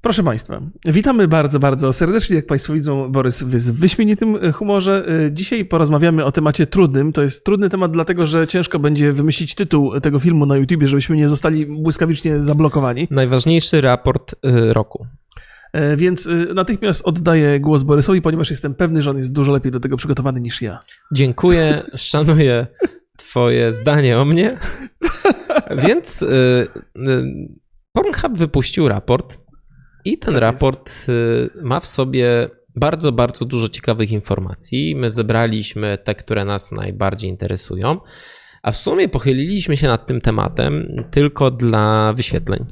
Proszę Państwa, witamy bardzo, bardzo serdecznie. Jak Państwo widzą, Borys jest w wyśmienitym humorze. Dzisiaj porozmawiamy o temacie trudnym. To jest trudny temat, dlatego że ciężko będzie wymyślić tytuł tego filmu na YouTubie, żebyśmy nie zostali błyskawicznie zablokowani. Najważniejszy raport y, roku. E, więc natychmiast oddaję głos Borysowi, ponieważ jestem pewny, że on jest dużo lepiej do tego przygotowany niż ja. Dziękuję, szanuję Twoje zdanie o mnie. Więc Pornhub wypuścił raport i ten tak raport y, ma w sobie bardzo, bardzo dużo ciekawych informacji. My zebraliśmy te, które nas najbardziej interesują, a w sumie pochyliliśmy się nad tym tematem tylko dla wyświetleń.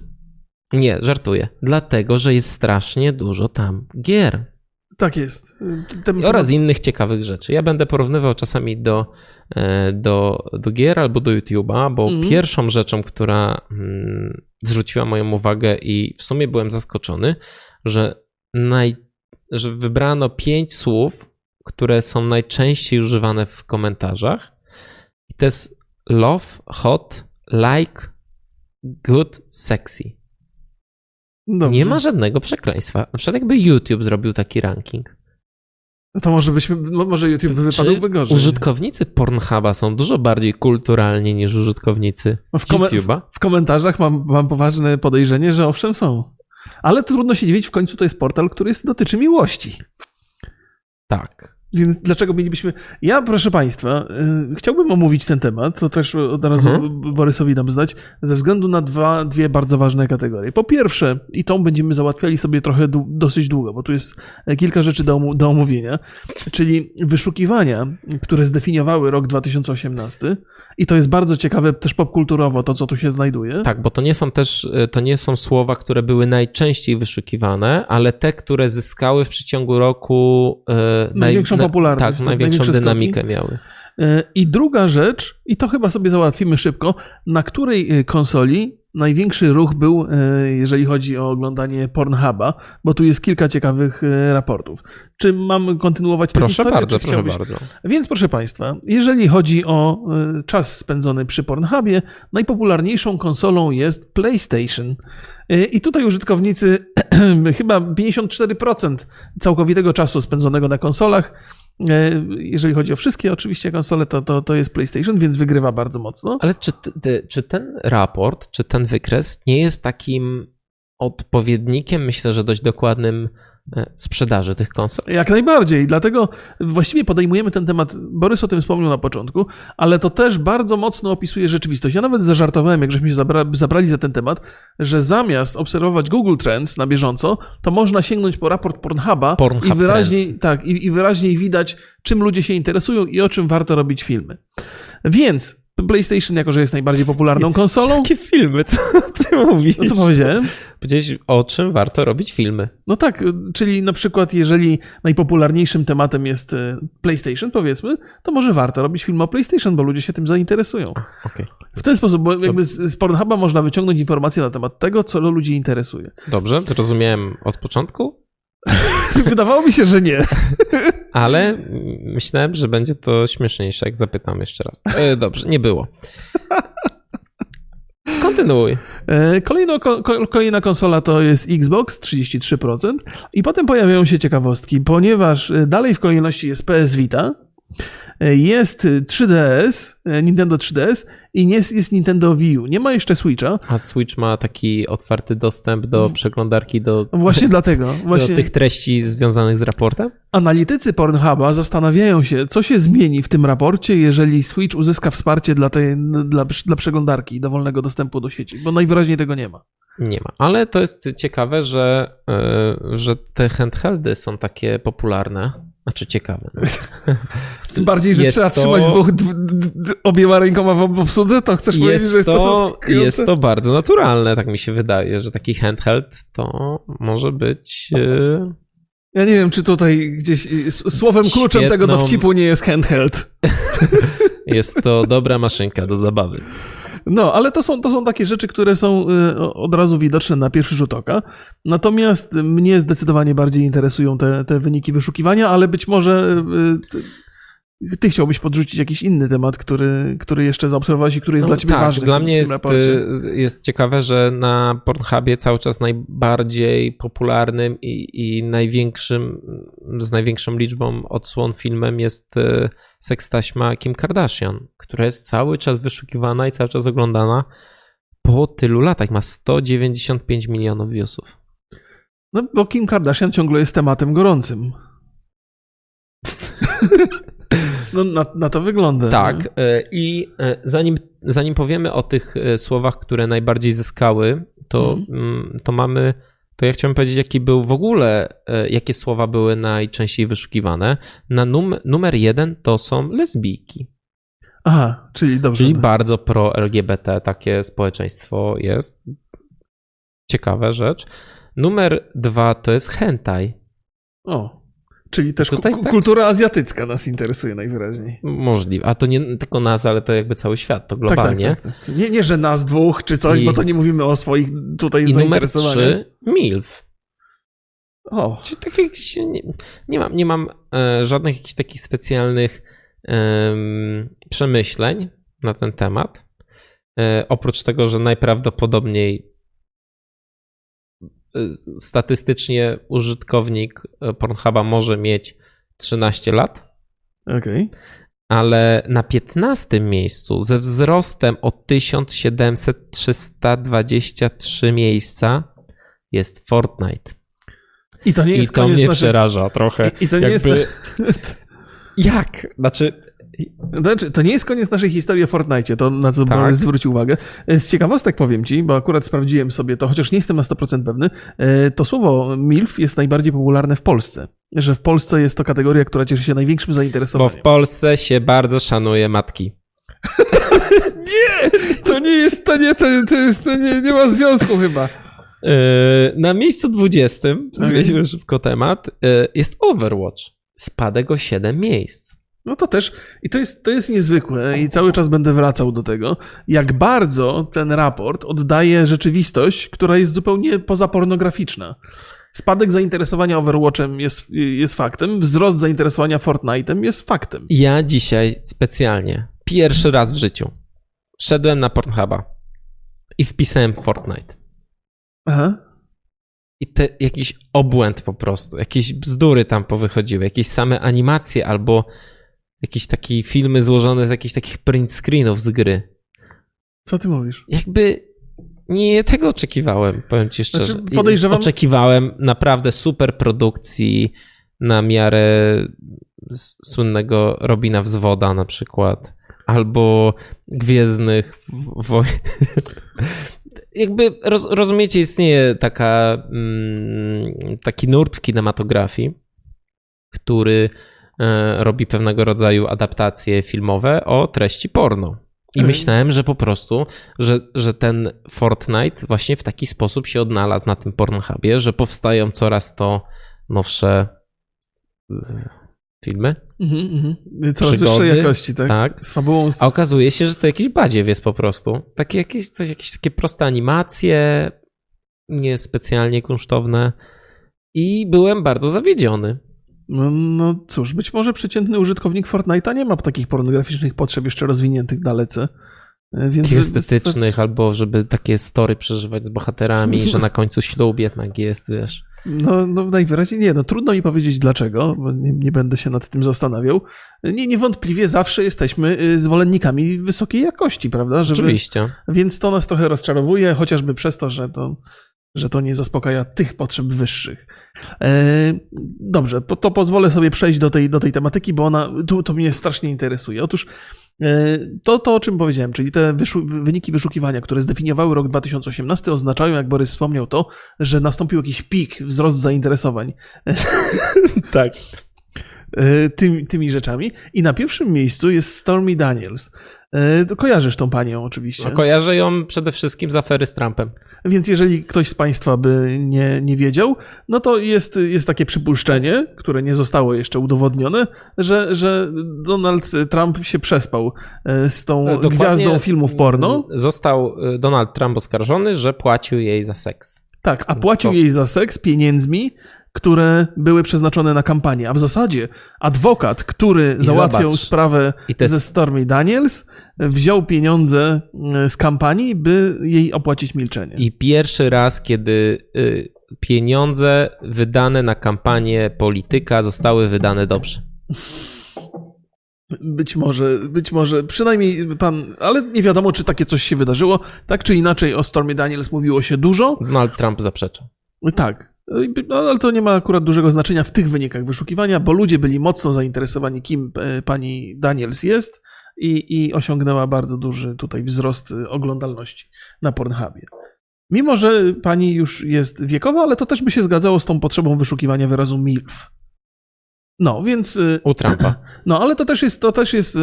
Nie, żartuję. Dlatego, że jest strasznie dużo tam gier. Tak jest. Tem, Oraz innych ciekawych rzeczy. Ja będę porównywał czasami do, e, do, do gier albo do YouTube'a, bo mm. pierwszą rzeczą, która mm, zwróciła moją uwagę i w sumie byłem zaskoczony, że, naj, że wybrano pięć słów, które są najczęściej używane w komentarzach. I to jest love, hot, like, good, sexy. Dobrze. Nie ma żadnego przekleństwa. Na przykład jakby YouTube zrobił taki ranking. No to może byśmy, może YouTube by wypadłby gorzej. Użytkownicy Pornhuba są dużo bardziej kulturalni niż użytkownicy no w YouTube'a? W komentarzach mam, mam poważne podejrzenie, że owszem są. Ale trudno się dziwić, w końcu to jest portal, który jest, dotyczy miłości. Tak. Więc dlaczego mielibyśmy. Ja, proszę Państwa, yy, chciałbym omówić ten temat, to też od razu mhm. Borysowi dam znać, ze względu na dwa, dwie bardzo ważne kategorie. Po pierwsze, i tą będziemy załatwiali sobie trochę dosyć długo, bo tu jest kilka rzeczy do, do omówienia, czyli wyszukiwania, które zdefiniowały rok 2018, i to jest bardzo ciekawe też popkulturowo, to co tu się znajduje. Tak, bo to nie są też, to nie są słowa, które były najczęściej wyszukiwane, ale te, które zyskały w przeciągu roku yy, największą popularność. Tak, największą dynamikę skoki. miały. E, I druga rzecz, i to chyba sobie załatwimy szybko, na której e, konsoli największy ruch był, e, jeżeli chodzi o oglądanie Pornhuba, bo tu jest kilka ciekawych raportów. Czy mam kontynuować tę proszę historię? Bardzo, proszę bardzo. Więc proszę Państwa, jeżeli chodzi o czas spędzony przy Pornhubie, najpopularniejszą konsolą jest PlayStation. I tutaj użytkownicy chyba 54% całkowitego czasu spędzonego na konsolach jeżeli chodzi o wszystkie oczywiście konsole, to, to, to jest PlayStation, więc wygrywa bardzo mocno. Ale czy, czy ten raport, czy ten wykres nie jest takim odpowiednikiem, myślę, że dość dokładnym E, sprzedaży tych konsol. Jak najbardziej. Dlatego właściwie podejmujemy ten temat. Borys o tym wspomniał na początku, ale to też bardzo mocno opisuje rzeczywistość. Ja nawet zażartowałem, jak żeśmy się zabra zabrali za ten temat, że zamiast obserwować Google Trends na bieżąco, to można sięgnąć po raport Pornhuba Pornhub i wyraźniej, tak, i, i wyraźniej widać, czym ludzie się interesują i o czym warto robić filmy. Więc PlayStation, jako że jest najbardziej popularną konsolą. Jakie filmy? Co ty mówisz? No co powiedziałem? Powiedziałeś, o czym warto robić filmy. No tak, czyli na przykład, jeżeli najpopularniejszym tematem jest e, PlayStation, powiedzmy, to może warto robić film o PlayStation, bo ludzie się tym zainteresują. okay. W ten sposób, bo jakby z, z Pornhuba można wyciągnąć informacje na temat tego, co ludzi interesuje. Dobrze, zrozumiałem od początku. Wydawało mi się, że nie. Ale myślałem, że będzie to śmieszniejsze, jak zapytam jeszcze raz. E, dobrze, nie było. Kontynuuj. E, kolejno, kolejna konsola to jest Xbox 33% i potem pojawiają się ciekawostki, ponieważ e, dalej w kolejności jest PS Vita, jest 3DS, Nintendo 3DS i jest, jest Nintendo Wii U. Nie ma jeszcze Switcha. A Switch ma taki otwarty dostęp do przeglądarki, do, właśnie dlatego, właśnie. do tych treści związanych z raportem? Analitycy Pornhuba zastanawiają się, co się zmieni w tym raporcie, jeżeli Switch uzyska wsparcie dla, tej, dla, dla przeglądarki dowolnego dostępu do sieci, bo najwyraźniej tego nie ma. Nie ma, ale to jest ciekawe, że, yy, że te handheldy są takie popularne znaczy ciekawe. No. Tym bardziej, że jest trzeba to... trzymać dwóch, obiema rękoma w obsłudze, to chcesz jest powiedzieć, że jest to, to Jest to bardzo naturalne, tak mi się wydaje, że taki handheld to może być... E, ja nie wiem, czy tutaj gdzieś słowem kluczem Świetną... tego dowcipu nie jest handheld. jest to dobra maszynka do zabawy. No, ale to są, to są takie rzeczy, które są y, od razu widoczne na pierwszy rzut oka. Natomiast mnie zdecydowanie bardziej interesują te, te wyniki wyszukiwania, ale być może y, ty chciałbyś podrzucić jakiś inny temat, który, który jeszcze zaobserwowałeś i który jest no, dla ciebie tak, ważny. Dla mnie jest, jest ciekawe, że na Pornhubie cały czas najbardziej popularnym i, i największym, z największą liczbą odsłon filmem jest sekstaśma Kim Kardashian, która jest cały czas wyszukiwana i cały czas oglądana po tylu latach. Ma 195 milionów viewsów. No, bo Kim Kardashian ciągle jest tematem gorącym. no, na, na, to wygląda. Tak. Nie? I e, zanim, zanim powiemy o tych e, słowach, które najbardziej zyskały, to, mm. to mamy. To ja chciałem powiedzieć, jaki był w ogóle, e, jakie słowa były najczęściej wyszukiwane. Na num, numer jeden to są lesbijki. Aha, czyli dobrze. Czyli bardzo pro-LGBT takie społeczeństwo jest. Ciekawa rzecz. Numer dwa to jest hentai. O, czyli też Tutaj, tak? kultura azjatycka nas interesuje najwyraźniej. Możliwe. A to nie tylko nas, ale to jakby cały świat, to globalnie. Tak, tak, tak, tak. Nie, nie, że nas dwóch czy coś, I... bo to nie mówimy o swoich tutaj I zainteresowaniach. numer trzy, MILF. O. Czyli tak jak nie, nie mam, nie mam e, żadnych jakichś takich specjalnych e, przemyśleń na ten temat. E, oprócz tego, że najprawdopodobniej statystycznie użytkownik Pornhuba może mieć 13 lat. Okej. Okay. Ale na 15 miejscu ze wzrostem o 1723 miejsca jest Fortnite. I to nie jest I to mnie naszych... przeraża trochę. I, i to nie Jakby... jest... Jak? Znaczy, znaczy, to nie jest koniec naszej historii o Fortnite, to na co tak. zwrócił uwagę. Z ciekawostek powiem ci, bo akurat sprawdziłem sobie to, chociaż nie jestem na 100% pewny, e, to słowo MILF jest najbardziej popularne w Polsce. Że w Polsce jest to kategoria, która cieszy się największym zainteresowaniem. Bo w Polsce się bardzo szanuje matki. nie! To nie jest, to nie, to, to jest, to nie, nie ma związku chyba. E, na miejscu 20, zmieńmy szybko temat, e, jest Overwatch. Spadek o 7 miejsc. No to też, i to jest, to jest niezwykłe, i cały czas będę wracał do tego, jak bardzo ten raport oddaje rzeczywistość, która jest zupełnie pozapornograficzna. Spadek zainteresowania Overwatchem jest, jest faktem, wzrost zainteresowania Fortnite'em jest faktem. Ja dzisiaj specjalnie, pierwszy raz w życiu, szedłem na Pornhuba i wpisałem Fortnite. Aha. I te, jakiś obłęd po prostu, jakieś bzdury tam powychodziły, jakieś same animacje albo jakieś takie filmy złożone z jakichś takich print screenów z gry. Co ty mówisz? Jakby nie tego oczekiwałem, powiem ci szczerze. Znaczy, podejrzewam... Oczekiwałem naprawdę super produkcji na miarę słynnego Robina Wzwoda na przykład, albo Gwiezdnych Wojen. Jakby roz, rozumiecie, istnieje taka, mm, taki nurt w kinematografii, który robi pewnego rodzaju adaptacje filmowe o treści porno. I mhm. myślałem, że po prostu, że, że ten Fortnite właśnie w taki sposób się odnalazł na tym Pornhubie, że powstają coraz to nowsze e, filmy. Mhm, mhm. Coraz przygody, wyższej jakości, tak? tak. Z fabułą. A okazuje się, że to jakiś badziew jest po prostu. Takie jakieś, coś, jakieś takie proste animacje, niespecjalnie kunsztowne. I byłem bardzo zawiedziony. No, no cóż, być może przeciętny użytkownik Fortnite'a nie ma takich pornograficznych potrzeb jeszcze rozwiniętych dalece. E, więc estetycznych, albo żeby takie story przeżywać z bohaterami, że na końcu ślub jednak jest, wiesz. No, no najwyraźniej nie, no trudno mi powiedzieć dlaczego, bo nie, nie będę się nad tym zastanawiał. Nie, niewątpliwie zawsze jesteśmy y, zwolennikami wysokiej jakości, prawda? Żeby, Oczywiście. Więc to nas trochę rozczarowuje, chociażby przez to, że to że to nie zaspokaja tych potrzeb wyższych. E, dobrze, to pozwolę sobie przejść do tej, do tej tematyki, bo ona tu, to mnie strasznie interesuje. Otóż e, to, to, o czym powiedziałem, czyli te wyszu wyniki wyszukiwania, które zdefiniowały rok 2018, oznaczają, jak Borys wspomniał, to, że nastąpił jakiś pik, wzrost zainteresowań. tak. E, tymi, tymi rzeczami. I na pierwszym miejscu jest Stormy Daniels. E, kojarzysz tą panią oczywiście. No, kojarzę ją przede wszystkim z afery z Trumpem. Więc jeżeli ktoś z Państwa by nie, nie wiedział, no to jest, jest takie przypuszczenie, które nie zostało jeszcze udowodnione, że, że Donald Trump się przespał e, z tą Dokładnie gwiazdą filmów porno. Został Donald Trump oskarżony, że płacił jej za seks. Tak, a płacił jej za seks pieniędzmi, które były przeznaczone na kampanię, a w zasadzie adwokat, który I załatwiał zobacz, sprawę te ze Stormy Daniels, wziął pieniądze e, z kampanii, by jej opłacić milczenie. I pierwszy raz, kiedy y, pieniądze wydane na kampanię polityka zostały wydane dobrze. Być może, być może, przynajmniej pan, ale nie wiadomo, czy takie coś się wydarzyło. Tak czy inaczej, o Stormy Daniels mówiło się dużo. Donald Trump zaprzecza. Tak. No, ale to nie ma akurat dużego znaczenia w tych wynikach wyszukiwania, bo ludzie byli mocno zainteresowani, kim e, pani Daniels jest i, i osiągnęła bardzo duży tutaj wzrost e, oglądalności na Pornhubie. Mimo, że pani już jest wiekowa, ale to też by się zgadzało z tą potrzebą wyszukiwania wyrazu MILF. No, więc. e, U Trumpa. No, ale to też jest, to też jest e,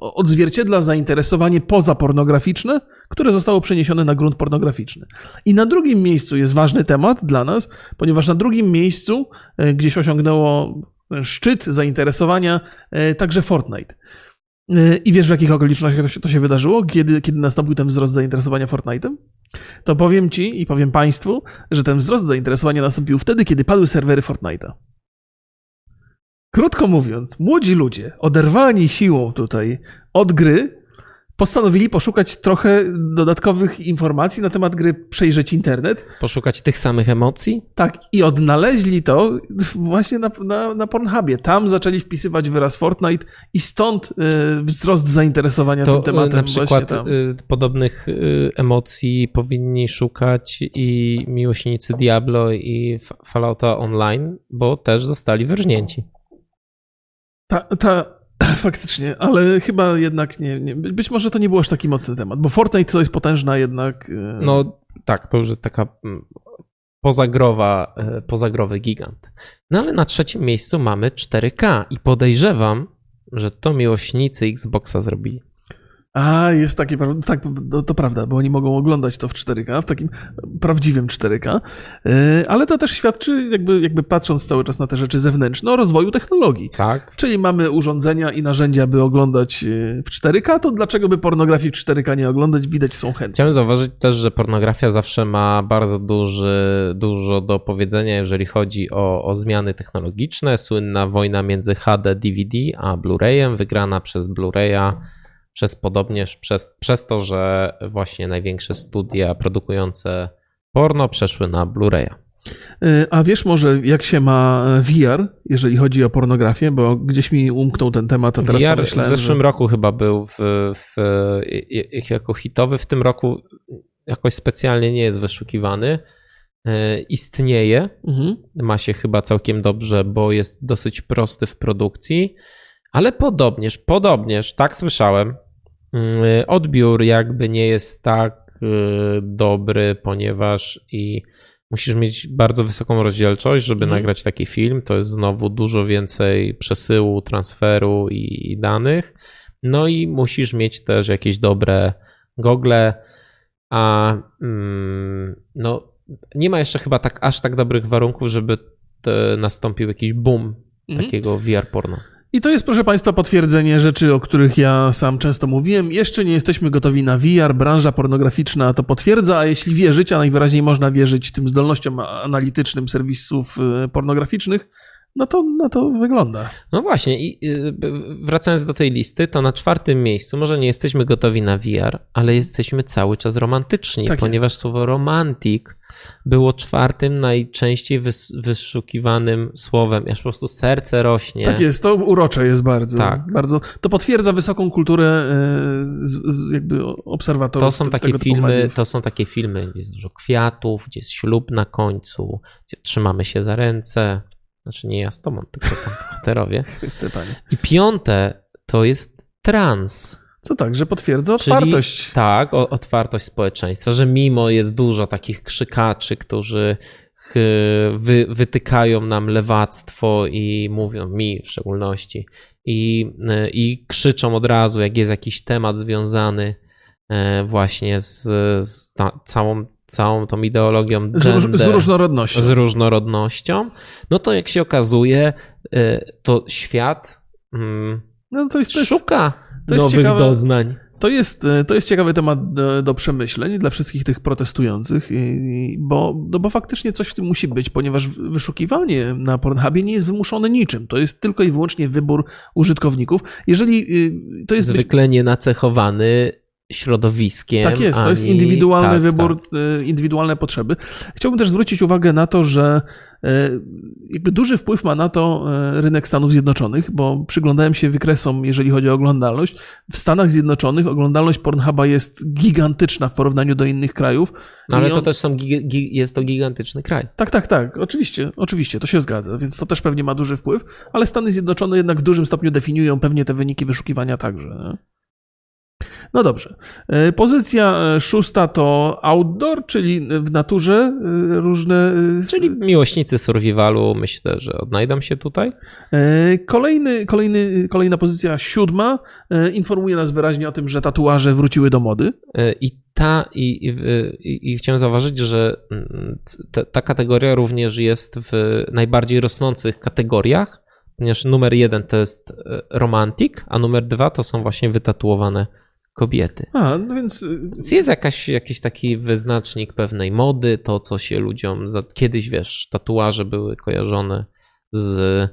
odzwierciedla zainteresowanie pozapornograficzne, które zostało przeniesione na grunt pornograficzny. I na drugim miejscu jest ważny temat dla nas, ponieważ na drugim miejscu e, gdzieś osiągnęło szczyt zainteresowania także Fortnite. I wiesz, w jakich okolicznościach to się, to się wydarzyło, kiedy, kiedy nastąpił ten wzrost zainteresowania Fortnite'em? To powiem ci i powiem państwu, że ten wzrost zainteresowania nastąpił wtedy, kiedy padły serwery Fortnite'a. Krótko mówiąc, młodzi ludzie, oderwani siłą tutaj od gry, postanowili poszukać trochę dodatkowych informacji na temat gry, przejrzeć internet. Poszukać tych samych emocji? Tak, i odnaleźli to właśnie na, na, na Pornhubie. Tam zaczęli wpisywać wyraz Fortnite i stąd y, wzrost zainteresowania To tym tematem. y, na przykład y, podobnych y, emocji powinni szukać i miłośnicy Diablo i Fallouta Online, bo też zostali wyrżnięci. Ta, ta, faktycznie, ale chyba jednak nie, nie. Być może to nie był aż taki mocny temat, bo Fortnite to jest potężna jednak. y, No tak, to już jest taka mm, pozagrowa, e, pozagrowy gigant. No ale na trzecim miejscu mamy 4K i podejrzewam, że to miłośnicy Xboxa zrobili. A, jest takie, pra- tak, to, to prawda, bo oni mogą oglądać to w 4K, w takim prawdziwym 4K, Yy, ale to też świadczy, jakby, jakby patrząc cały czas na te rzeczy zewnętrzne, o rozwoju technologii. Tak. Czyli mamy urządzenia i narzędzia, by oglądać yy, w 4K, to dlaczego by pornografii w 4K nie oglądać? Widać, są chętni. Chciałem zauważyć też, że pornografia zawsze ma bardzo duży, dużo do powiedzenia, jeżeli chodzi o, o zmiany technologiczne. Słynna wojna między HD, DVD a Blu-rayem, wygrana przez Blu-raya, przez podobnież przez, przez to, że właśnie największe studia produkujące porno przeszły na Blu-raya. Yy, A wiesz może, jak się ma e, VR, jeżeli chodzi o pornografię, bo gdzieś mi umknął ten temat, a teraz VR w zeszłym że... roku chyba był w, w, jako hitowy, w tym roku jakoś specjalnie nie jest wyszukiwany. E, Istnieje, Mhm. ma się chyba całkiem dobrze, bo jest dosyć prosty w produkcji, ale podobnież, podobnież, tak słyszałem, mm, odbiór jakby nie jest tak e, dobry, ponieważ i musisz mieć bardzo wysoką rozdzielczość, żeby Mhm. nagrać taki film. To jest znowu dużo więcej przesyłu, transferu i, i danych. No i musisz mieć też jakieś dobre gogle, a mm, no nie ma jeszcze chyba tak aż tak dobrych warunków, żeby nastąpił jakiś boom Mhm. takiego VR porno. I to jest, proszę Państwa, potwierdzenie rzeczy, o których ja sam często mówiłem. Jeszcze nie jesteśmy gotowi na VR, branża pornograficzna to potwierdza, a jeśli wierzyć, a najwyraźniej można wierzyć tym zdolnościom analitycznym serwisów y, pornograficznych, no to na to wygląda. No właśnie, i y, wracając do tej listy, to na czwartym miejscu może nie jesteśmy gotowi na VR, ale jesteśmy cały czas romantyczni, Tak ponieważ słowo romantik było czwartym najczęściej wys- wyszukiwanym słowem, aż po prostu serce rośnie. Tak jest, to urocze jest bardzo. Tak. bardzo to potwierdza wysoką kulturę y, z, z, jakby obserwatorów. To są takie filmy, mediów. to są takie filmy, gdzie jest dużo kwiatów, gdzie jest ślub na końcu, gdzie trzymamy się za ręce. Znaczy nie ja z tobą, tylko tam bohaterowie. I piąte to jest trans. Co tak, że potwierdza Czyli- otwartość. Tak, o, otwartość społeczeństwa, że mimo jest dużo takich krzykaczy, którzy wy, wytykają nam lewactwo i mówią mi w szczególności i, i krzyczą od razu, jak jest jakiś temat związany e, właśnie z, z ta, całą, całą tą ideologią Z, róż, z gender, różnorodnością. z różnorodnością, no to jak się okazuje, e, to świat mm, No to jest, szuka nowych ciekawe. doznań. To jest, to jest ciekawy temat do, do przemyśleń dla wszystkich tych protestujących, bo, no bo faktycznie coś w tym musi być, ponieważ wyszukiwanie na Pornhubie nie jest wymuszone niczym. To jest tylko i wyłącznie wybór użytkowników. Jeżeli y, to jest. Zwykle nienacechowany środowiskiem. Tak jest, to jest indywidualny tak, wybór, tak. Y, indywidualne potrzeby. Chciałbym też zwrócić uwagę na to, że jakby duży wpływ ma na to y, rynek Stanów Zjednoczonych, bo przyglądałem się wykresom, jeżeli chodzi o oglądalność. W Stanach Zjednoczonych oglądalność Pornhuba jest gigantyczna w porównaniu do innych krajów. No ale on... to też są, jest to gigantyczny kraj. Tak, tak, tak, oczywiście, oczywiście, to się zgadza, więc to też pewnie ma duży wpływ, ale Stany Zjednoczone jednak w dużym stopniu definiują pewnie te wyniki wyszukiwania także. Nie? No dobrze. E, pozycja e, szósta to outdoor, czyli w naturze e, różne. Czyli miłośnicy survivalu myślę, że odnajdą się tutaj. Kolejny, kolejny, kolejna pozycja siódma informuje nas wyraźnie o tym, że tatuaże wróciły do mody. I ta, i, i, i chciałem zauważyć, że mm, ta, ta kategoria również jest w najbardziej rosnących kategoriach, ponieważ numer jeden to jest romantik, a numer dwa to są właśnie wytatuowane kobiety. A, no więc... więc jest jakaś, jakiś taki wyznacznik pewnej mody, to co się ludziom, za, kiedyś wiesz, tatuaże były kojarzone z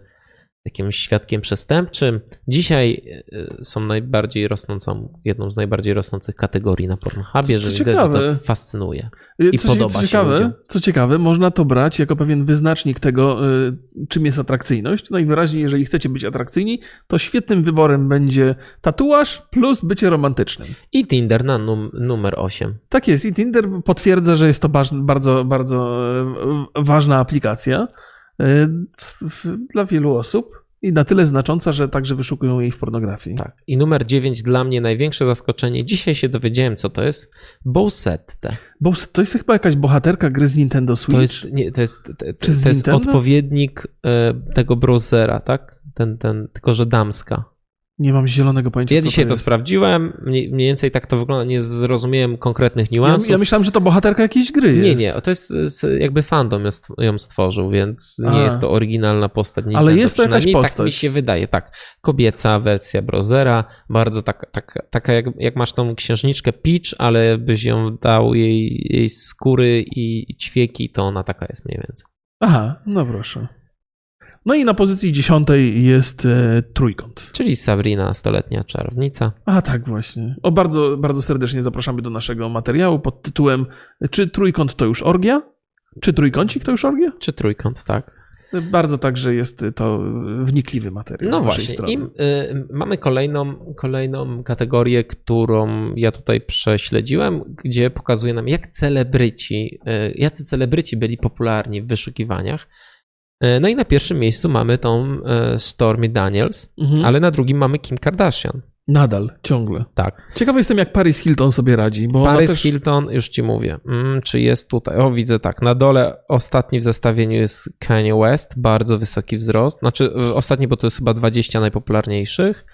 jakimś świadkiem przestępczym. Dzisiaj e, są najbardziej rosnącą, jedną z najbardziej rosnących kategorii na Pornhubie, że widać, że to fascynuje i co, podoba co się ciekawe, ludziom. Co ciekawe, można to brać jako pewien wyznacznik tego, e, czym jest atrakcyjność. Najwyraźniej, jeżeli chcecie być atrakcyjni, to świetnym wyborem będzie tatuaż plus bycie romantycznym. I Tinder na num numer 8. Tak jest, i Tinder potwierdza, że jest to bardzo, bardzo e, ważna aplikacja. Dla wielu osób i na tyle znacząca, że także wyszukują jej w pornografii. Tak. I numer 9 dla mnie największe zaskoczenie. Dzisiaj się dowiedziałem, co to jest. Bowsette. Bowsette to jest chyba jakaś bohaterka gry z Nintendo Switch. To jest, nie, to jest, to, to jest odpowiednik e, tego browsera, tak? Ten, ten, tylko że damska. Nie mam zielonego pojęcia. Ja dzisiaj to, to sprawdziłem. Mniej, mniej, więcej tak to wygląda. Nie zrozumiałem konkretnych niuansów. Ja, ja myślałem, że to bohaterka jakiejś gry jest. Nie, nie. To jest jakby fandom ją stworzył, więc nie A. jest to oryginalna postać. Nintendo. Ale jest to jakaś tak postać. Tak mi się wydaje, tak. Kobieca wersja browsera. Bardzo taka, taka, taka jak, jak masz tą księżniczkę Peach, ale byś ją dał jej, jej skóry i ćwieki, to ona taka jest mniej więcej. Aha, no proszę. No i na pozycji dziesiątej jest e, trójkąt. Czyli Sabrina, stoletnia czarownica. A tak, właśnie. O, bardzo, bardzo serdecznie zapraszamy do naszego materiału pod tytułem Czy trójkąt to już orgia? Czy trójkącik to już orgia? Czy trójkąt, tak. Bardzo także jest to wnikliwy materiał. No właśnie. I, y, mamy kolejną, kolejną kategorię, którą ja tutaj prześledziłem, gdzie pokazuje nam, jak celebryci, y, jacy celebryci byli popularni w wyszukiwaniach. E, no i na pierwszym miejscu mamy tą e, Stormy Daniels, mhm. ale na drugim mamy Kim Kardashian. Nadal, ciągle. Tak. Ciekawy jestem, jak Paris Hilton sobie radzi. Bo Paris też... Hilton, już ci mówię, mm, czy jest tutaj. O, widzę tak. Na dole ostatni w zestawieniu jest Kanye West, bardzo wysoki wzrost. Znaczy, ostatni, bo to jest chyba 20 najpopularniejszych.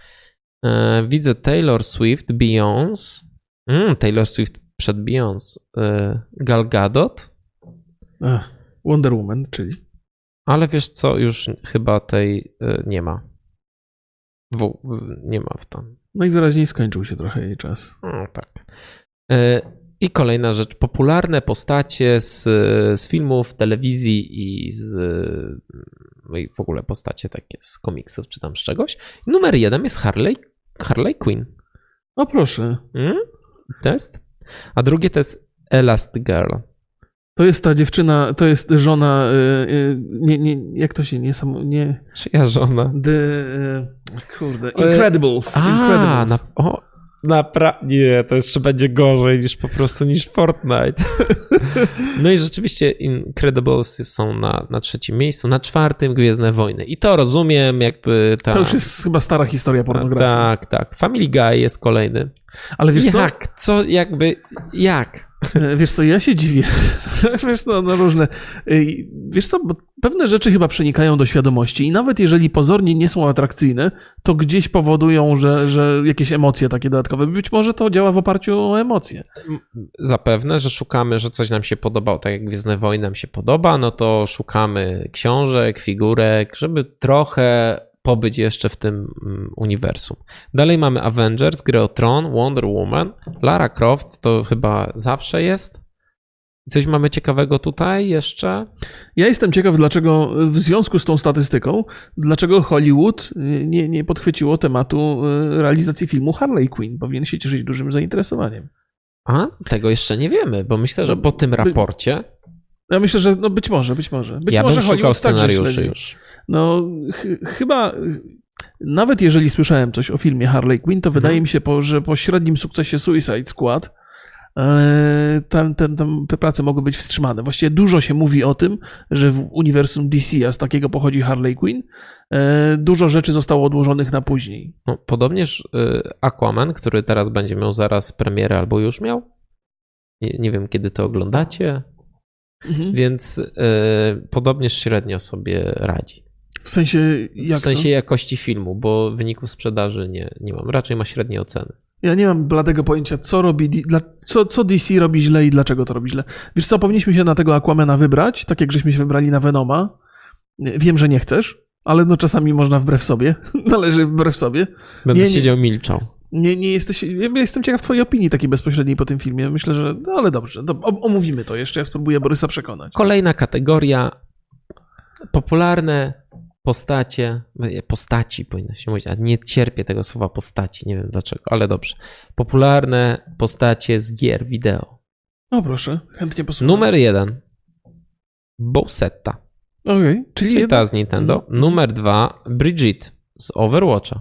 E, widzę Taylor Swift, Beyoncé. Mm, Taylor Swift przed Beyoncé. Gal Gadot. Ech, Wonder Woman, czyli. Ale wiesz co, już chyba tej y, nie ma. W, nie ma w tam. Najwyraźniej skończył się trochę jej czas. No, tak. Y, I kolejna rzecz. Popularne postacie z, z filmów, telewizji i z. No i w ogóle postacie takie z komiksów czy tam z czegoś. Numer jeden jest Harley, Harley Quinn. O proszę. Hmm? Test. A drugie to jest Elastigirl. To jest ta dziewczyna, to jest żona, yy, nie, nie, jak to się, nie samo, nie... Czyja żona? The, yy, kurde, Incredibles. A, Incredibles. Na, o, naprawdę, nie, to jeszcze będzie gorzej niż po prostu, niż Fortnite. no i rzeczywiście Incredibles są na, na trzecim miejscu, na czwartym Gwiezdne Wojny. I to rozumiem, jakby ta... To już jest chyba stara historia pornografii. Tak, tak. Family Guy jest kolejny. Ale wiesz jak? Co? co, jakby, jak? Wiesz co, ja się dziwię. wiesz no, no różne. E, wiesz co, pewne rzeczy chyba przenikają do świadomości i nawet jeżeli pozornie nie są atrakcyjne, to gdzieś powodują, że, że jakieś emocje takie dodatkowe. Być może to działa w oparciu o emocje. Zapewne, że szukamy, że coś nam się podobało, tak jak Gwiezdne Wojny nam się podoba, no to szukamy książek, figurek, żeby trochę pobyć jeszcze w tym mm, uniwersum. Dalej mamy Avengers, grę o Tron, Wonder Woman, Lara Croft to chyba zawsze jest. Coś mamy ciekawego tutaj jeszcze? Ja jestem ciekaw, dlaczego w związku z tą statystyką, dlaczego Hollywood nie, nie podchwyciło tematu e, realizacji filmu Harley Quinn. Powinien się cieszyć dużym zainteresowaniem. A, tego jeszcze nie wiemy, bo myślę, że po tym raporcie. Ja myślę, że no być może, być może. Być ja może bym szukał scenariuszy już. No, ch chyba nawet jeżeli słyszałem coś o filmie Harley Quinn, to wydaje mhm. mi się, po, że po średnim sukcesie Suicide Squad E, tam, tam, tam te prace mogły być wstrzymane. Właściwie dużo się mówi o tym, że w uniwersum DC, a z takiego pochodzi Harley Quinn, e, dużo rzeczy zostało odłożonych na później. No, podobnież e, Aquaman, który teraz będzie miał zaraz premierę albo już miał. Nie, nie wiem, kiedy to oglądacie. Mhm. Więc podobnież średnio sobie radzi. W sensie jak W sensie to? jakości filmu, bo wyników sprzedaży nie, nie mam. Raczej ma średnie oceny. Ja nie mam bladego pojęcia, co robi, co, co DC robi źle i dlaczego to robi źle. Wiesz co, powinniśmy się na tego Aquamana wybrać, tak jak żeśmy się wybrali na Venoma. Wiem, że nie chcesz, ale no czasami można wbrew sobie. Należy wbrew sobie. Będę nie, siedział milczał. Nie, nie jesteś. Ja jestem ciekaw Twojej opinii takiej bezpośredniej po tym filmie. Myślę, że. No ale dobrze, do, omówimy to jeszcze. Ja spróbuję Borysa przekonać. Kolejna kategoria. Popularne postacie, postaci powinno się mówić, a nie cierpię tego słowa postaci, nie wiem dlaczego, ale dobrze. Popularne postacie z gier wideo. O proszę, chętnie posłucham. Numer jeden. Bowsetta. Okej, okay, czyli, czyli ta z Nintendo. Mhm. Numer dwa. Bridget z Overwatcha.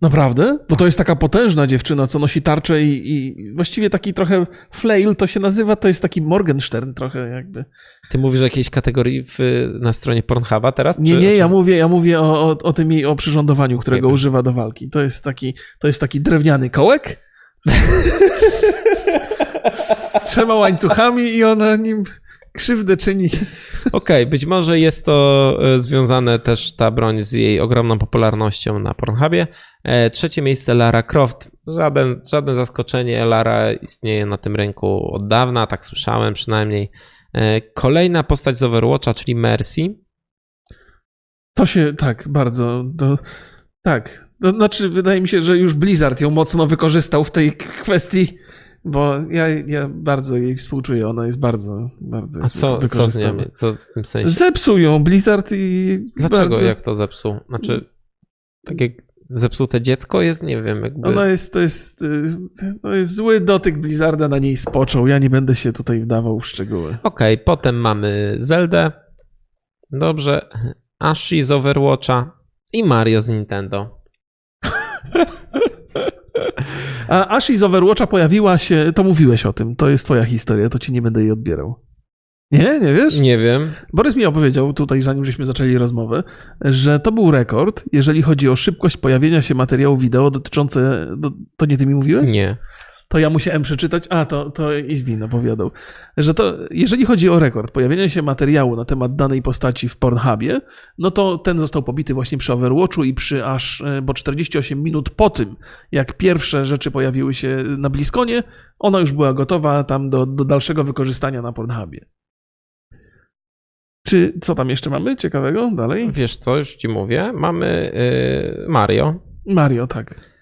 Naprawdę? Bo to jest taka potężna dziewczyna, co nosi tarczę i, i, właściwie taki trochę flail to się nazywa, to jest taki Morgenstern trochę jakby. Ty mówisz o jakiejś kategorii w, na stronie Pornhuba teraz? Nie, czy, nie, ja mówię, ja mówię o, o, o tym o przyrządowaniu, którego używa do walki. To jest taki, to jest taki drewniany kołek z trzema łańcuchami i ona nim krzywdę czyni. Okej, okay, być może jest to e, związane też ta broń z jej ogromną popularnością na Pornhubie. E, trzecie miejsce Lara Croft. Żaden, żadne zaskoczenie, Lara istnieje na tym rynku od dawna, tak słyszałem przynajmniej. E, kolejna postać z Overwatcha, czyli Mercy. To się, tak, bardzo, to, tak. To znaczy, wydaje mi się, że już Blizzard ją mocno wykorzystał w tej kwestii. Bo ja, ja bardzo jej współczuję, ona jest bardzo, bardzo A co, co z nią, co w tym sensie? Zepsuł ją Blizzard i Dlaczego, bardzo... jak to zepsuł? Znaczy, tak jak zepsute dziecko jest, nie wiem, jakby... Ona jest, to jest, to jest zły dotyk Blizzarda na niej spoczął, ja nie będę się tutaj wdawał w szczegóły. Okej, okay, potem mamy Zeldę, dobrze, Ashi z Overwatcha i Mario z Nintendo. A Ashi z Overwatcha pojawiła się, to mówiłeś o tym, to jest twoja historia, to ci nie będę jej odbierał. Nie, nie wiesz? Nie wiem. Borys mi opowiedział tutaj, zanim żeśmy zaczęli rozmowę, że to był rekord, jeżeli chodzi o szybkość pojawienia się materiału wideo dotyczące. To nie ty mi mówiłeś? Nie to ja musiałem przeczytać, a to, to Izdin opowiadał, że to jeżeli chodzi o rekord pojawienia się materiału na temat danej postaci w Pornhubie, no to ten został pobity właśnie przy Overwatchu i przy aż, e, bo 48 minut po tym, jak pierwsze rzeczy pojawiły się na Bliskonie, ona już była gotowa tam do, do dalszego wykorzystania na Pornhubie. Czy co tam jeszcze mamy ciekawego dalej? Wiesz co, już ci mówię. Mamy yy, Mario. Mario, tak.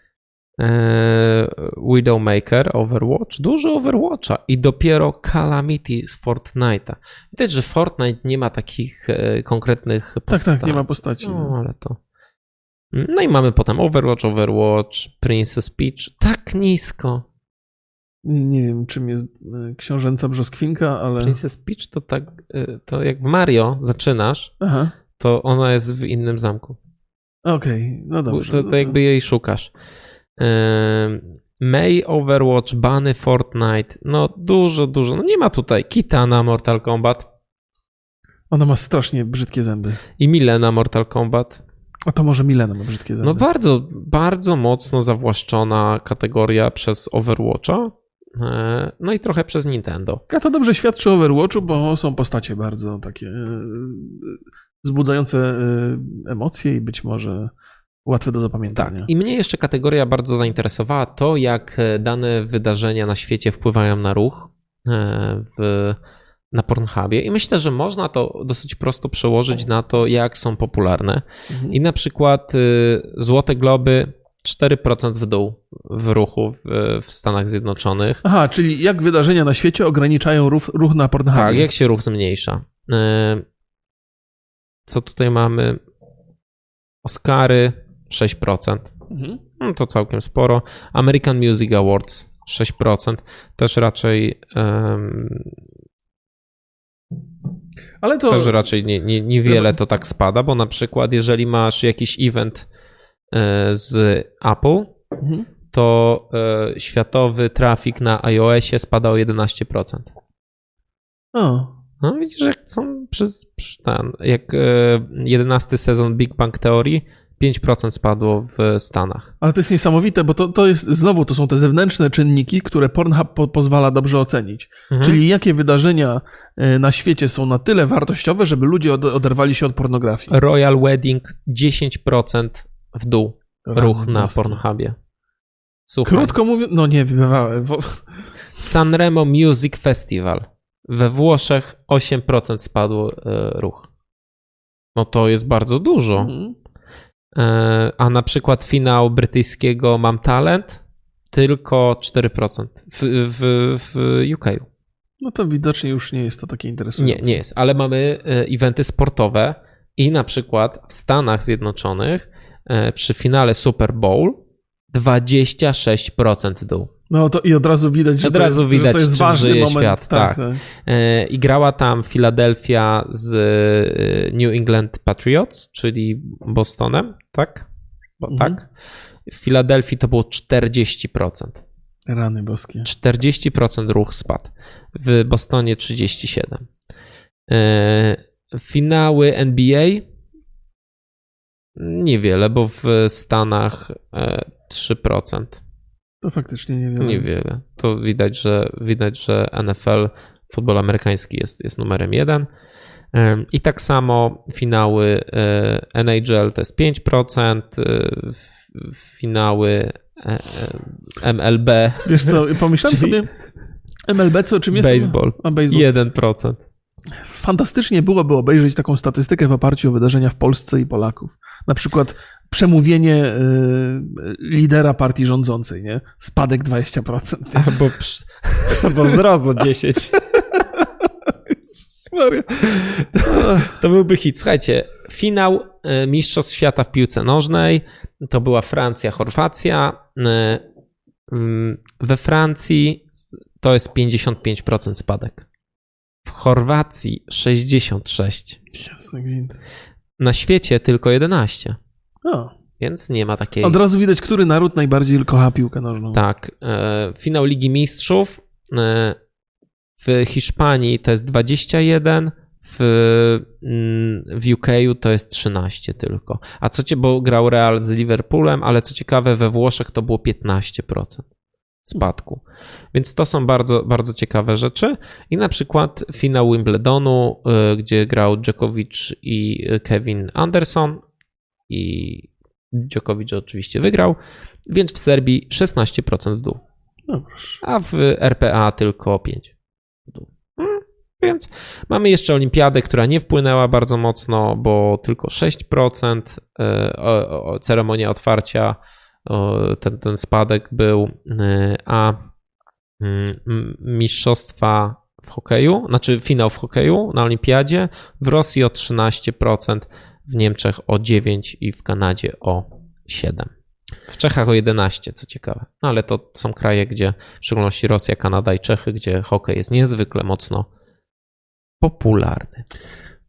E, Widowmaker, Overwatch, dużo Overwatcha i dopiero Calamity z Fortnite'a. Widać, że Fortnite nie ma takich e, konkretnych postaci. Tak, tak, nie ma postaci. No, no, ale to... No i mamy potem Overwatch, Overwatch, Princess Peach. Tak nisko. Nie wiem, czym jest e, książęca brzoskwinka, ale... Princess Peach to tak, to jak w Mario zaczynasz, Aha. to ona jest w innym zamku. Okej, okay, no dobrze. To, to, to jakby jej szukasz. May, Overwatch, Bunny, Fortnite. No dużo, dużo. No nie ma tutaj Kitana Mortal Kombat. Ona ma strasznie brzydkie zęby. I Milena Mortal Kombat. A to może Milena ma brzydkie zęby. No bardzo, bardzo mocno zawłaszczona kategoria przez Overwatcha. E, no i trochę przez Nintendo. A to dobrze świadczy o Overwatchu, bo są postacie bardzo takie e, wzbudzające e, emocje i być może łatwe do zapamiętania. Tak. I mnie jeszcze kategoria bardzo zainteresowała to, jak e, dane wydarzenia na świecie wpływają na ruch. E, w na Pornhubie i myślę, że można to dosyć prosto przełożyć na to, jak są popularne. Mhm. I na przykład y, Złote Globy 4% w dół w ruchu w, w, Stanach Zjednoczonych. Aha, czyli jak wydarzenia na świecie ograniczają ruch, ruch na Pornhubie. Tak, jak się ruch zmniejsza. Co tutaj mamy? Oscary 6%. Mhm. No to całkiem sporo. American Music Awards 6%. Też raczej um, ale to... Też raczej nie, nie, niewiele to tak spada, bo na przykład jeżeli masz jakiś event e, z Apple, mhm. to e, światowy trafik na iOSie spada o 11%. O. No widzisz, jak są przez, ten, jak 11 e, sezon Big Bang Theory 5% spadło w Stanach. Ale to jest niesamowite, bo to, to jest znowu to są te zewnętrzne czynniki, które Pornhub po, pozwala dobrze ocenić. Mhm. Czyli jakie wydarzenia e, na świecie są na tyle wartościowe, żeby ludzie od, oderwali się od pornografii. Royal Wedding 10% w dół. Ruch na Pornhubie. Słuchaj. Krótko mówiąc, no nie, wybywałem. Bo... Sanremo Music Festival. We Włoszech 8% spadł e, ruch. No to jest bardzo dużo. Mhm. E, a na przykład finał brytyjskiego Mam Talent tylko 4% w, w, w UK. No to widocznie już nie jest to takie interesujące. Nie, nie jest, ale mamy e, eventy sportowe i na przykład w Stanach Zjednoczonych e, przy finale Super Bowl 26% dół. No to i od razu widać, że, od razu to, jest, widać, że to jest ważny żyje moment. świat. Tak, tak. tak. I grała tam Philadelphia z New England Patriots, czyli Bostonem tak? Bo, mhm. Tak? W Filadelfii to było 40%. Rany boskie. 40% ruch spadł. W Bostonie 37%. E, finały NBA niewiele, bo w Stanach 3%. To faktycznie niewiele. Niewiele. To widać, że widać, że NFL, futbol amerykański jest, jest numerem jeden. I tak samo finały e, NHL to jest 5%, e, finały e, MLB. Wiesz co, pomyślałem sobie, MLB co czym jest? Baseball. A baseball. 1%. Fantastycznie byłoby obejrzeć taką statystykę w oparciu o wydarzenia w Polsce i Polaków. Na przykład przemówienie lidera partii rządzącej, nie? Spadek 20%. Albo, albo wzrost o 10%. Maria. To byłby hit. Słuchajcie, finał e, Mistrzostw Świata w piłce nożnej to była Francja, Chorwacja. E, mm, we Francji to jest 55% spadek. W Chorwacji 66. Jasny gwint. Na świecie tylko 11. O. Więc nie ma takiej. Od razu widać, który naród najbardziej kocha piłkę nożną. Tak. E, finał Ligi Mistrzów w Hiszpanii to jest 21, w, mm, w UK to jest 13 tylko. A co cię, bo grał Real z Liverpoolem, ale co ciekawe, we Włoszech to było 15% spadku. Więc to są bardzo, bardzo ciekawe rzeczy. I na przykład finał Wimbledonu, y, gdzie grał Djokovic i Kevin Anderson i Djokovic oczywiście wygrał, więc w Serbii 16% w dół. No a w RPA tylko 5%. Hmm, więc mamy jeszcze olimpiadę, która nie wpłynęła bardzo mocno, bo tylko 6% e, ceremonia otwarcia, ten, ten spadek był, e, a mm, mistrzostwa w hokeju, znaczy finał w hokeju na olimpiadzie, w Rosji o 13%, w Niemczech o 9% i w Kanadzie o 7%. W Czechach o 11, co ciekawe. No ale to są kraje, gdzie w szczególności Rosja, Kanada i Czechy, gdzie hokej jest niezwykle mocno popularny.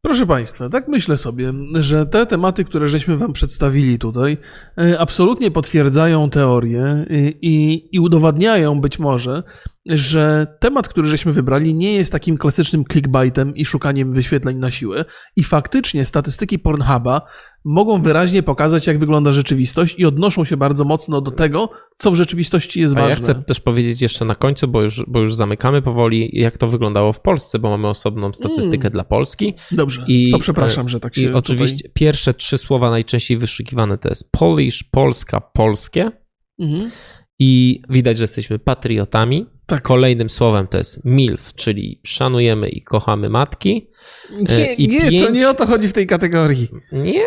Proszę Państwa, tak myślę sobie, że te tematy, które żeśmy Wam przedstawili tutaj, e, absolutnie potwierdzają teorię e, i, i udowadniają być może, że temat, który żeśmy wybrali, nie jest takim klasycznym clickbaitem i szukaniem wyświetleń na siłę. I faktycznie statystyki Pornhuba mogą wyraźnie pokazać, jak wygląda rzeczywistość i odnoszą się bardzo mocno do tego, co w rzeczywistości jest A ważne. Ja chcę też powiedzieć jeszcze na końcu, bo już, bo już zamykamy powoli, jak to wyglądało w Polsce, bo mamy osobną statystykę mm. dla Polski. Dobrze, I, co przepraszam, że tak się I oczywiście tutaj... pierwsze trzy słowa najczęściej wyszukiwane to jest Polish, Polska, Polskie. Mhm. I widać, że jesteśmy patriotami. Tak. Kolejnym słowem to jest MILF, czyli szanujemy i kochamy matki. Nie, I nie pięć- to nie o to chodzi w tej kategorii. Nie?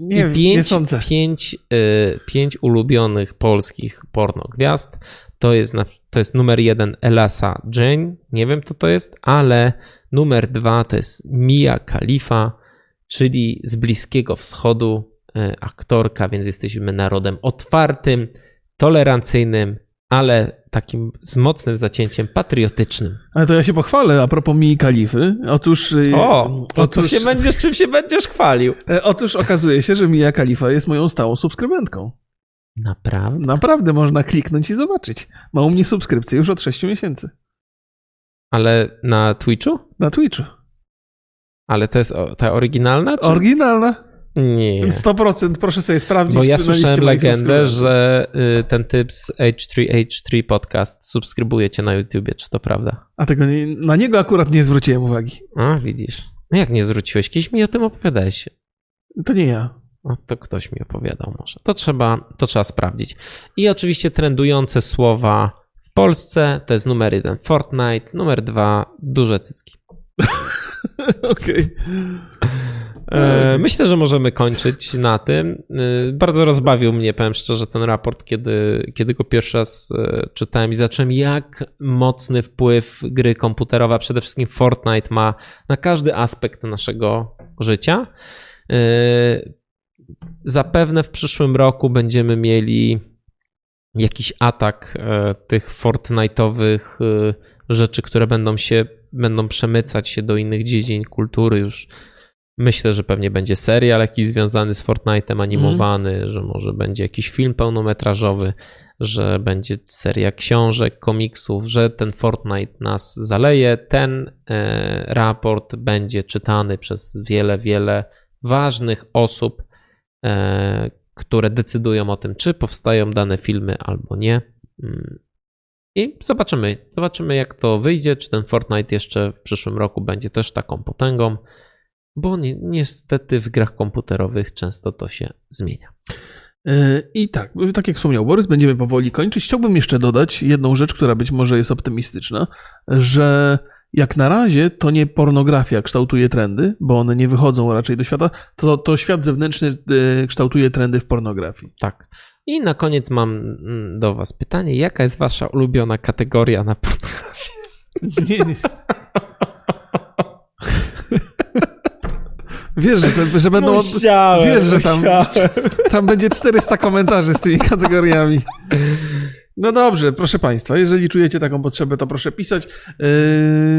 Nie, I pięć, nie sądzę. Pięć, y, pięć ulubionych polskich pornogwiazd. To jest, na, to jest numer jeden Elasa Jane. Nie wiem, kto to jest, ale numer dwa to jest Mia Khalifa, czyli z Bliskiego Wschodu y, aktorka, więc jesteśmy narodem otwartym, tolerancyjnym, ale takim z mocnym zacięciem patriotycznym. Ale to ja się pochwalę a propos Mii Kalify. Otóż, y, O, to otóż, się będziesz, czym się będziesz chwalił? e, otóż okazuje się, że Mia Khalifa jest moją stałą subskrybentką. Naprawdę? Naprawdę można kliknąć i zobaczyć. Ma u mnie subskrypcję już od 6 miesięcy. Ale na Twitchu? Na Twitchu. Ale to jest ta oryginalna? Czy... Oryginalna. Nie. 100% proszę sobie sprawdzić. Bo ja słyszałem legendę, że y, ten typ z H3H3 podcast subskrybuje cię na YouTubie. Czy to prawda? A tego nie, na niego akurat nie zwróciłem uwagi. A, widzisz. No jak nie zwróciłeś? Kiedyś mi o tym opowiadałeś. To nie ja. No to ktoś mi opowiadał może. To trzeba, to trzeba sprawdzić. I oczywiście trendujące słowa w Polsce to jest numer jeden Fortnite, numer dwa duże cycki. Okej. E, Myślę, że możemy kończyć na tym. E, Bardzo rozbawił mnie, powiem szczerze, ten raport, kiedy, kiedy go pierwszy raz e, czytałem i zacząłem, jak mocny wpływ gry komputerowe, a przede wszystkim Fortnite ma na każdy aspekt naszego życia. E, Zapewne w przyszłym roku będziemy mieli jakiś atak e, tych Fortnite'owych e, rzeczy, które będą się, będą przemycać się do innych dziedzin kultury już Myślę, że pewnie będzie serial jakiś związany z Fortnite'em animowany, że może będzie jakiś film pełnometrażowy, że będzie seria książek, komiksów, że ten Fortnite nas zaleje. Ten e, raport będzie czytany przez wiele, wiele ważnych osób, e, które decydują o tym, czy powstają dane filmy albo nie. Mm. I zobaczymy, zobaczymy jak to wyjdzie, czy ten Fortnite jeszcze w przyszłym roku będzie też taką potęgą. Bo ni niestety w grach komputerowych często to się zmienia. E, I tak, tak jak wspomniał Borys, będziemy powoli kończyć. Chciałbym jeszcze dodać jedną rzecz, która być może jest optymistyczna, że jak na razie to nie pornografia kształtuje trendy, bo one nie wychodzą raczej do świata, to, to świat zewnętrzny e, kształtuje trendy w pornografii. Tak. I na koniec mam mm, do Was pytanie: jaka jest Wasza ulubiona kategoria na pornografię? Nie, nie. Wiesz, że, że będą. Od... Musiałem, Wiesz, że tam, musiałem. tam będzie 400 komentarzy z tymi kategoriami. No dobrze, proszę Państwa, jeżeli czujecie taką potrzebę, to proszę pisać. Yy,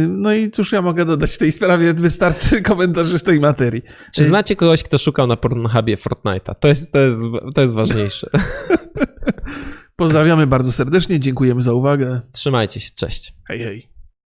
No i cóż ja mogę dodać w tej sprawie? Wystarczy komentarzy w tej materii. Czy znacie kogoś, kto szukał na Pornhubie Fortnite'a? To jest, to jest, to jest ważniejsze. Pozdrawiamy bardzo serdecznie, dziękujemy za uwagę. Trzymajcie się, cześć. Hej, hej.